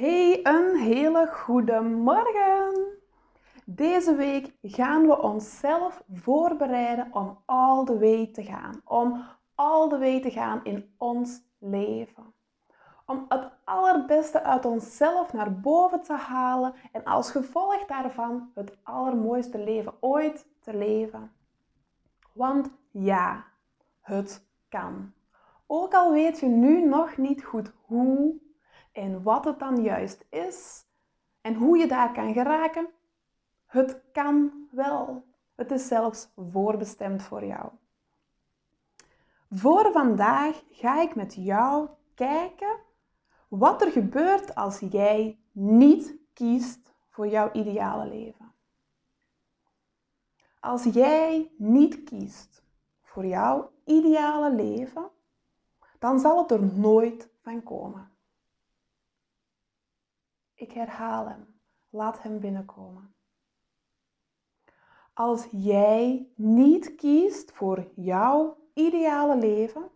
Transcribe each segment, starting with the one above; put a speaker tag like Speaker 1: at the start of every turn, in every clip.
Speaker 1: Hey, een hele goede morgen! Deze week gaan we onszelf voorbereiden om all the way te gaan. Om all the way te gaan in ons leven. Om het allerbeste uit onszelf naar boven te halen en als gevolg daarvan het allermooiste leven ooit te leven. Want ja, het kan. Ook al weet je nu nog niet goed hoe en wat het dan juist is en hoe je daar kan geraken, het kan wel. Het is zelfs voorbestemd voor jou. Voor vandaag ga ik met jou kijken wat er gebeurt als jij niet kiest voor jouw ideale leven. Als jij niet kiest voor jouw ideale leven, dan zal het er nooit van komen. Ik herhaal hem. Laat hem binnenkomen. Als jij niet kiest voor jouw ideale leven,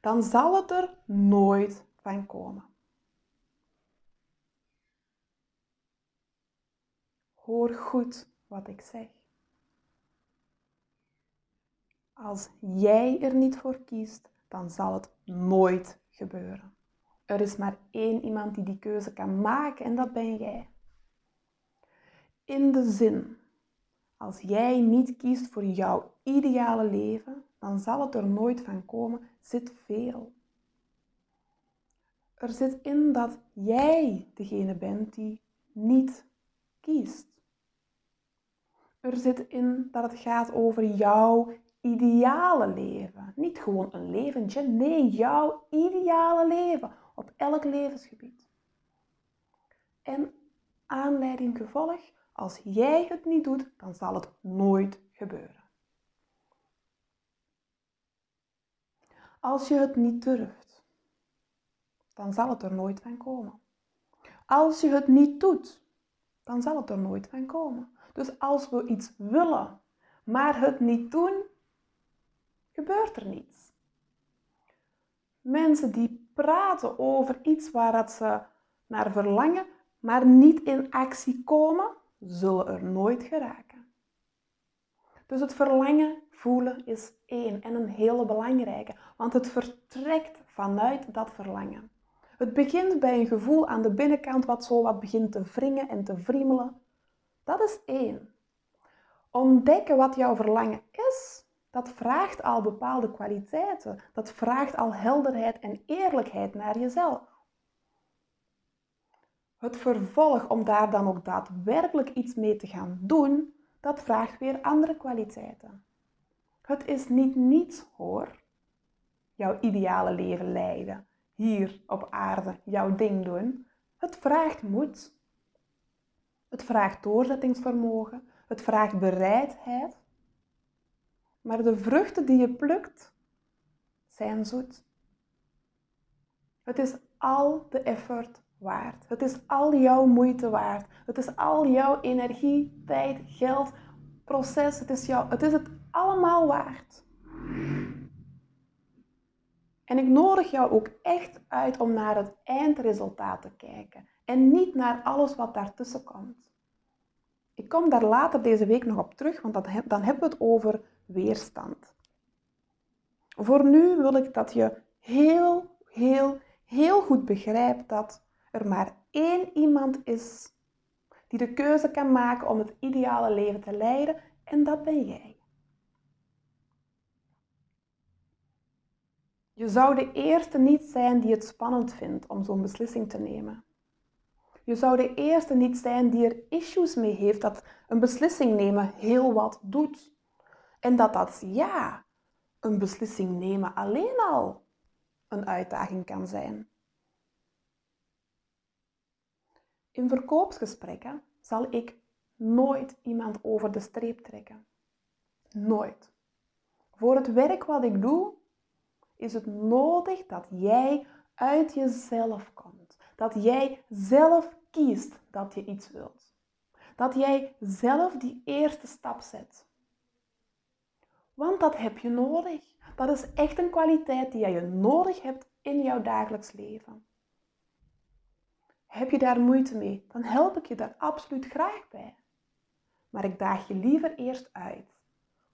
Speaker 1: dan zal het er nooit van komen. Hoor goed wat ik zeg. Als jij er niet voor kiest, dan zal het nooit gebeuren. Er is maar één iemand die die keuze kan maken en dat ben jij. In de zin, als jij niet kiest voor jouw ideale leven, dan zal het er nooit van komen, zit veel. Er zit in dat jij degene bent die niet kiest. Er zit in dat het gaat over jouw ideale leven. Niet gewoon een leventje, nee, jouw ideale leven elk levensgebied. En aanleiding gevolg, als jij het niet doet, dan zal het nooit gebeuren. Als je het niet durft, dan zal het er nooit van komen. Als je het niet doet, dan zal het er nooit van komen. Dus als we iets willen, maar het niet doen, gebeurt er niets. Mensen die praten over iets waar dat ze naar verlangen, maar niet in actie komen, zullen er nooit geraken. Dus het verlangen voelen is één en een hele belangrijke, want het vertrekt vanuit dat verlangen. Het begint bij een gevoel aan de binnenkant wat zo wat begint te wringen en te friemelen. Dat is één. Ontdekken wat jouw verlangen is, dat vraagt al bepaalde kwaliteiten. Dat vraagt al helderheid en eerlijkheid naar jezelf. Het vervolg om daar dan ook daadwerkelijk iets mee te gaan doen, dat vraagt weer andere kwaliteiten. Het is niet niets hoor. Jouw ideale leven leiden, hier op aarde jouw ding doen. Het vraagt moed. Het vraagt doorzettingsvermogen. Het vraagt bereidheid. Maar de vruchten die je plukt, zijn zoet. Het is al de effort waard. Het is al jouw moeite waard. Het is al jouw energie, tijd, geld, proces. Het is, jou, het is het allemaal waard. En ik nodig jou ook echt uit om naar het eindresultaat te kijken en niet naar alles wat daartussen komt. Ik kom daar later deze week nog op terug, want dan hebben we het over weerstand. Voor nu wil ik dat je heel, heel, heel goed begrijpt dat er maar één iemand is die de keuze kan maken om het ideale leven te leiden en dat ben jij. Je zou de eerste niet zijn die het spannend vindt om zo'n beslissing te nemen. Je zou de eerste niet zijn die er issues mee heeft dat een beslissing nemen heel wat doet. En dat dat ja, een beslissing nemen alleen al een uitdaging kan zijn. In verkoopsgesprekken zal ik nooit iemand over de streep trekken. Nooit. Voor het werk wat ik doe, is het nodig dat jij uit jezelf komt. Dat jij zelf kiest dat je iets wilt. Dat jij zelf die eerste stap zet. Want dat heb je nodig. Dat is echt een kwaliteit die je nodig hebt in jouw dagelijks leven. Heb je daar moeite mee? Dan help ik je daar absoluut graag bij. Maar ik daag je liever eerst uit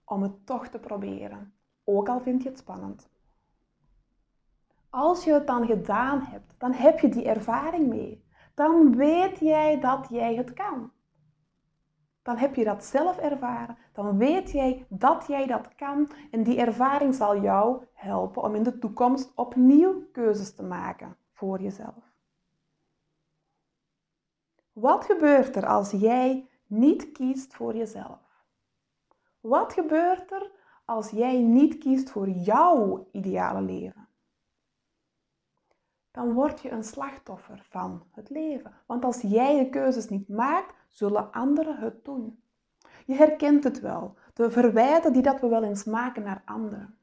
Speaker 1: om het toch te proberen, ook al vind je het spannend. Als je het dan gedaan hebt, dan heb je die ervaring mee. Dan weet jij dat jij het kan. Dan heb je dat zelf ervaren. Dan weet jij dat jij dat kan. En die ervaring zal jou helpen om in de toekomst opnieuw keuzes te maken voor jezelf. Wat gebeurt er als jij niet kiest voor jezelf? Wat gebeurt er als jij niet kiest voor jouw ideale leven? Dan word je een slachtoffer van het leven. Want als jij je keuzes niet maakt, zullen anderen het doen. Je herkent het wel, de verwijten die dat we wel eens maken naar anderen.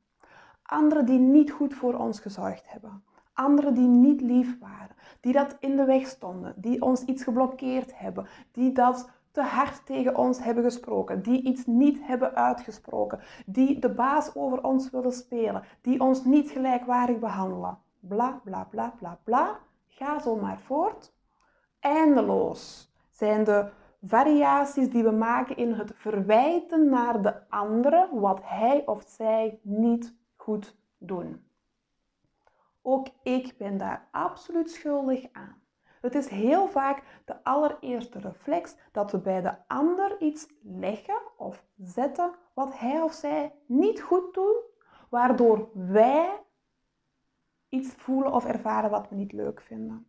Speaker 1: Anderen die niet goed voor ons gezorgd hebben. Anderen die niet lief waren, die dat in de weg stonden, die ons iets geblokkeerd hebben, die dat te hard tegen ons hebben gesproken, die iets niet hebben uitgesproken, die de baas over ons willen spelen, die ons niet gelijkwaardig behandelen. Bla bla bla bla bla. Ga zo maar voort. Eindeloos zijn de variaties die we maken in het verwijten naar de andere wat hij of zij niet goed doen. Ook ik ben daar absoluut schuldig aan. Het is heel vaak de allereerste reflex dat we bij de ander iets leggen of zetten wat hij of zij niet goed doet, waardoor wij iets voelen of ervaren wat we niet leuk vinden.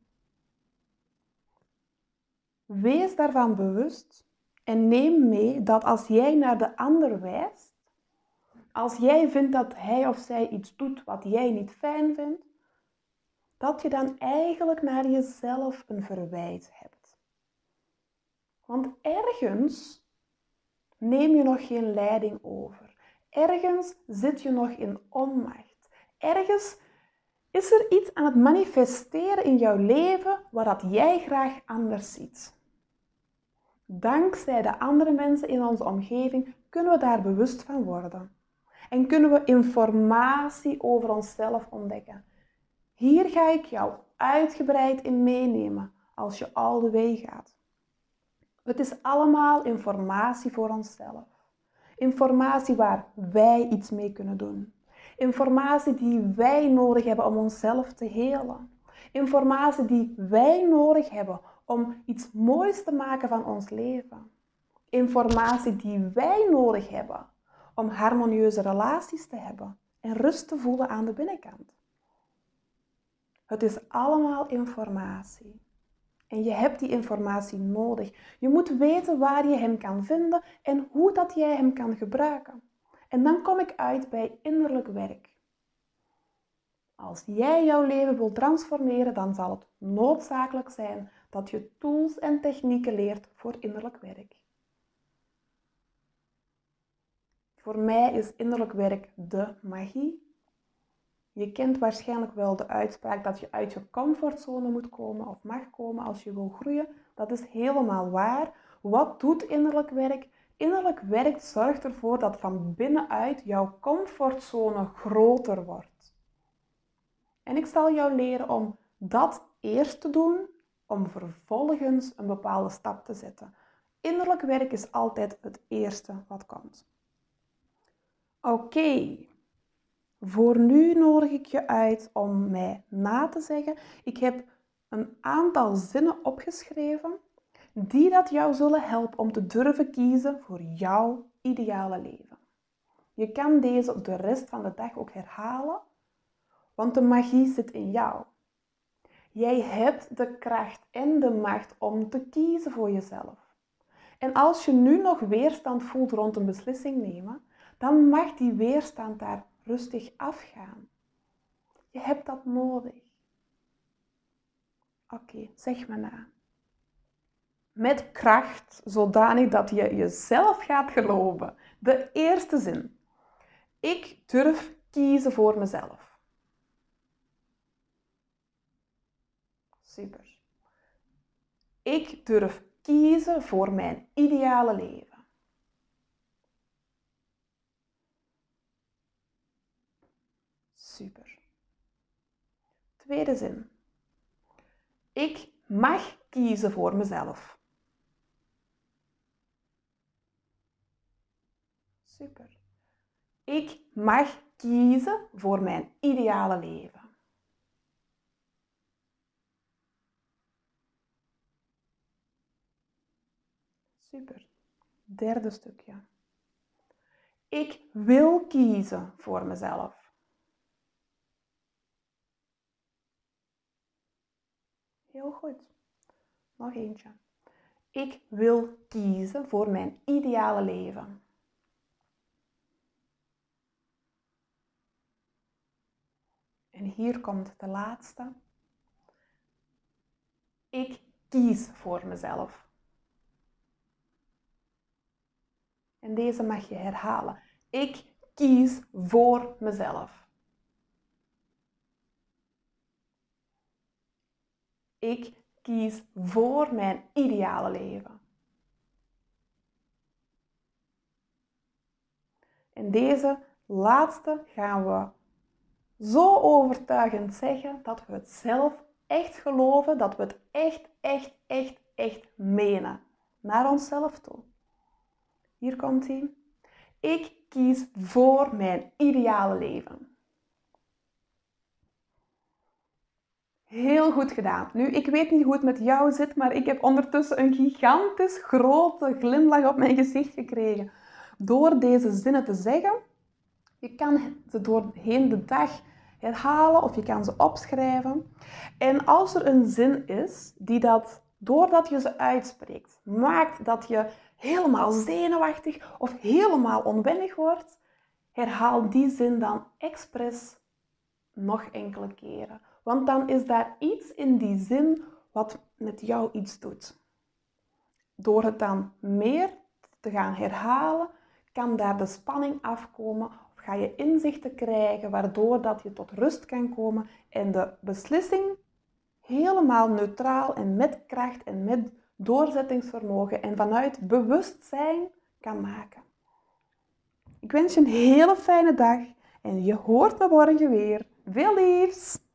Speaker 1: Wees daarvan bewust en neem mee dat als jij naar de ander wijst, als jij vindt dat hij of zij iets doet wat jij niet fijn vindt, dat je dan eigenlijk naar jezelf een verwijt hebt. Want ergens neem je nog geen leiding over. Ergens zit je nog in onmacht. Ergens is er iets aan het manifesteren in jouw leven wat dat jij graag anders ziet. Dankzij de andere mensen in onze omgeving kunnen we daar bewust van worden. En kunnen we informatie over onszelf ontdekken. Hier ga ik jou uitgebreid in meenemen als je al de weg gaat. Het is allemaal informatie voor onszelf. Informatie waar wij iets mee kunnen doen. Informatie die wij nodig hebben om onszelf te helen. Informatie die wij nodig hebben om iets moois te maken van ons leven. Informatie die wij nodig hebben om harmonieuze relaties te hebben en rust te voelen aan de binnenkant. Het is allemaal informatie. En je hebt die informatie nodig. Je moet weten waar je hem kan vinden en hoe dat jij hem kan gebruiken. En dan kom ik uit bij innerlijk werk. Als jij jouw leven wilt transformeren, dan zal het noodzakelijk zijn dat je tools en technieken leert voor innerlijk werk. Voor mij is innerlijk werk de magie je kent waarschijnlijk wel de uitspraak dat je uit je comfortzone moet komen of mag komen als je wil groeien. Dat is helemaal waar. Wat doet innerlijk werk? Innerlijk werk zorgt ervoor dat van binnenuit jouw comfortzone groter wordt. En ik zal jou leren om dat eerst te doen, om vervolgens een bepaalde stap te zetten. Innerlijk werk is altijd het eerste wat komt. Oké, voor nu nodig ik je uit om mij na te zeggen. Ik heb een aantal zinnen opgeschreven die dat jou zullen helpen om te durven kiezen voor jouw ideale leven. Je kan deze de rest van de dag ook herhalen, want de magie zit in jou. Jij hebt de kracht en de macht om te kiezen voor jezelf. En als je nu nog weerstand voelt rond een beslissing nemen, dan mag die weerstand daar rustig afgaan. Je hebt dat nodig. Oké, zeg me na. Met kracht, zodanig dat je jezelf gaat geloven. De eerste zin. Ik durf kiezen voor mezelf. Super. Ik durf kiezen voor mijn ideale leven. Super. Tweede zin. Ik mag kiezen voor mezelf. Super. Ik mag kiezen voor mijn ideale leven. Super. Derde stukje. Ik wil kiezen voor mezelf. Heel goed. Nog eentje. Ik wil kiezen voor mijn ideale leven. En hier komt de laatste. Ik kies voor mezelf. En deze mag je herhalen. Ik kies voor mezelf. Ik kies voor mijn ideale leven. En deze laatste gaan we zo overtuigend zeggen dat we het zelf echt geloven, dat we het echt, echt, echt, echt menen. Naar onszelf toe. Hier komt hij. Ik kies voor mijn ideale leven. Heel goed gedaan. Nu, ik weet niet hoe het met jou zit, maar ik heb ondertussen een gigantisch grote glimlach op mijn gezicht gekregen. Door deze zinnen te zeggen, je kan ze doorheen de dag herhalen of je kan ze opschrijven. En als er een zin is die dat, doordat je ze uitspreekt, maakt dat je helemaal zenuwachtig of helemaal onwennig wordt, herhaal die zin dan expres nog enkele keren. Want dan is daar iets in die zin wat met jou iets doet. Door het dan meer te gaan herhalen, kan daar de spanning afkomen ga je inzichten krijgen waardoor dat je tot rust kan komen en de beslissing helemaal neutraal en met kracht en met doorzettingsvermogen en vanuit bewustzijn kan maken. Ik wens je een hele fijne dag en je hoort me morgen weer. Veel liefs!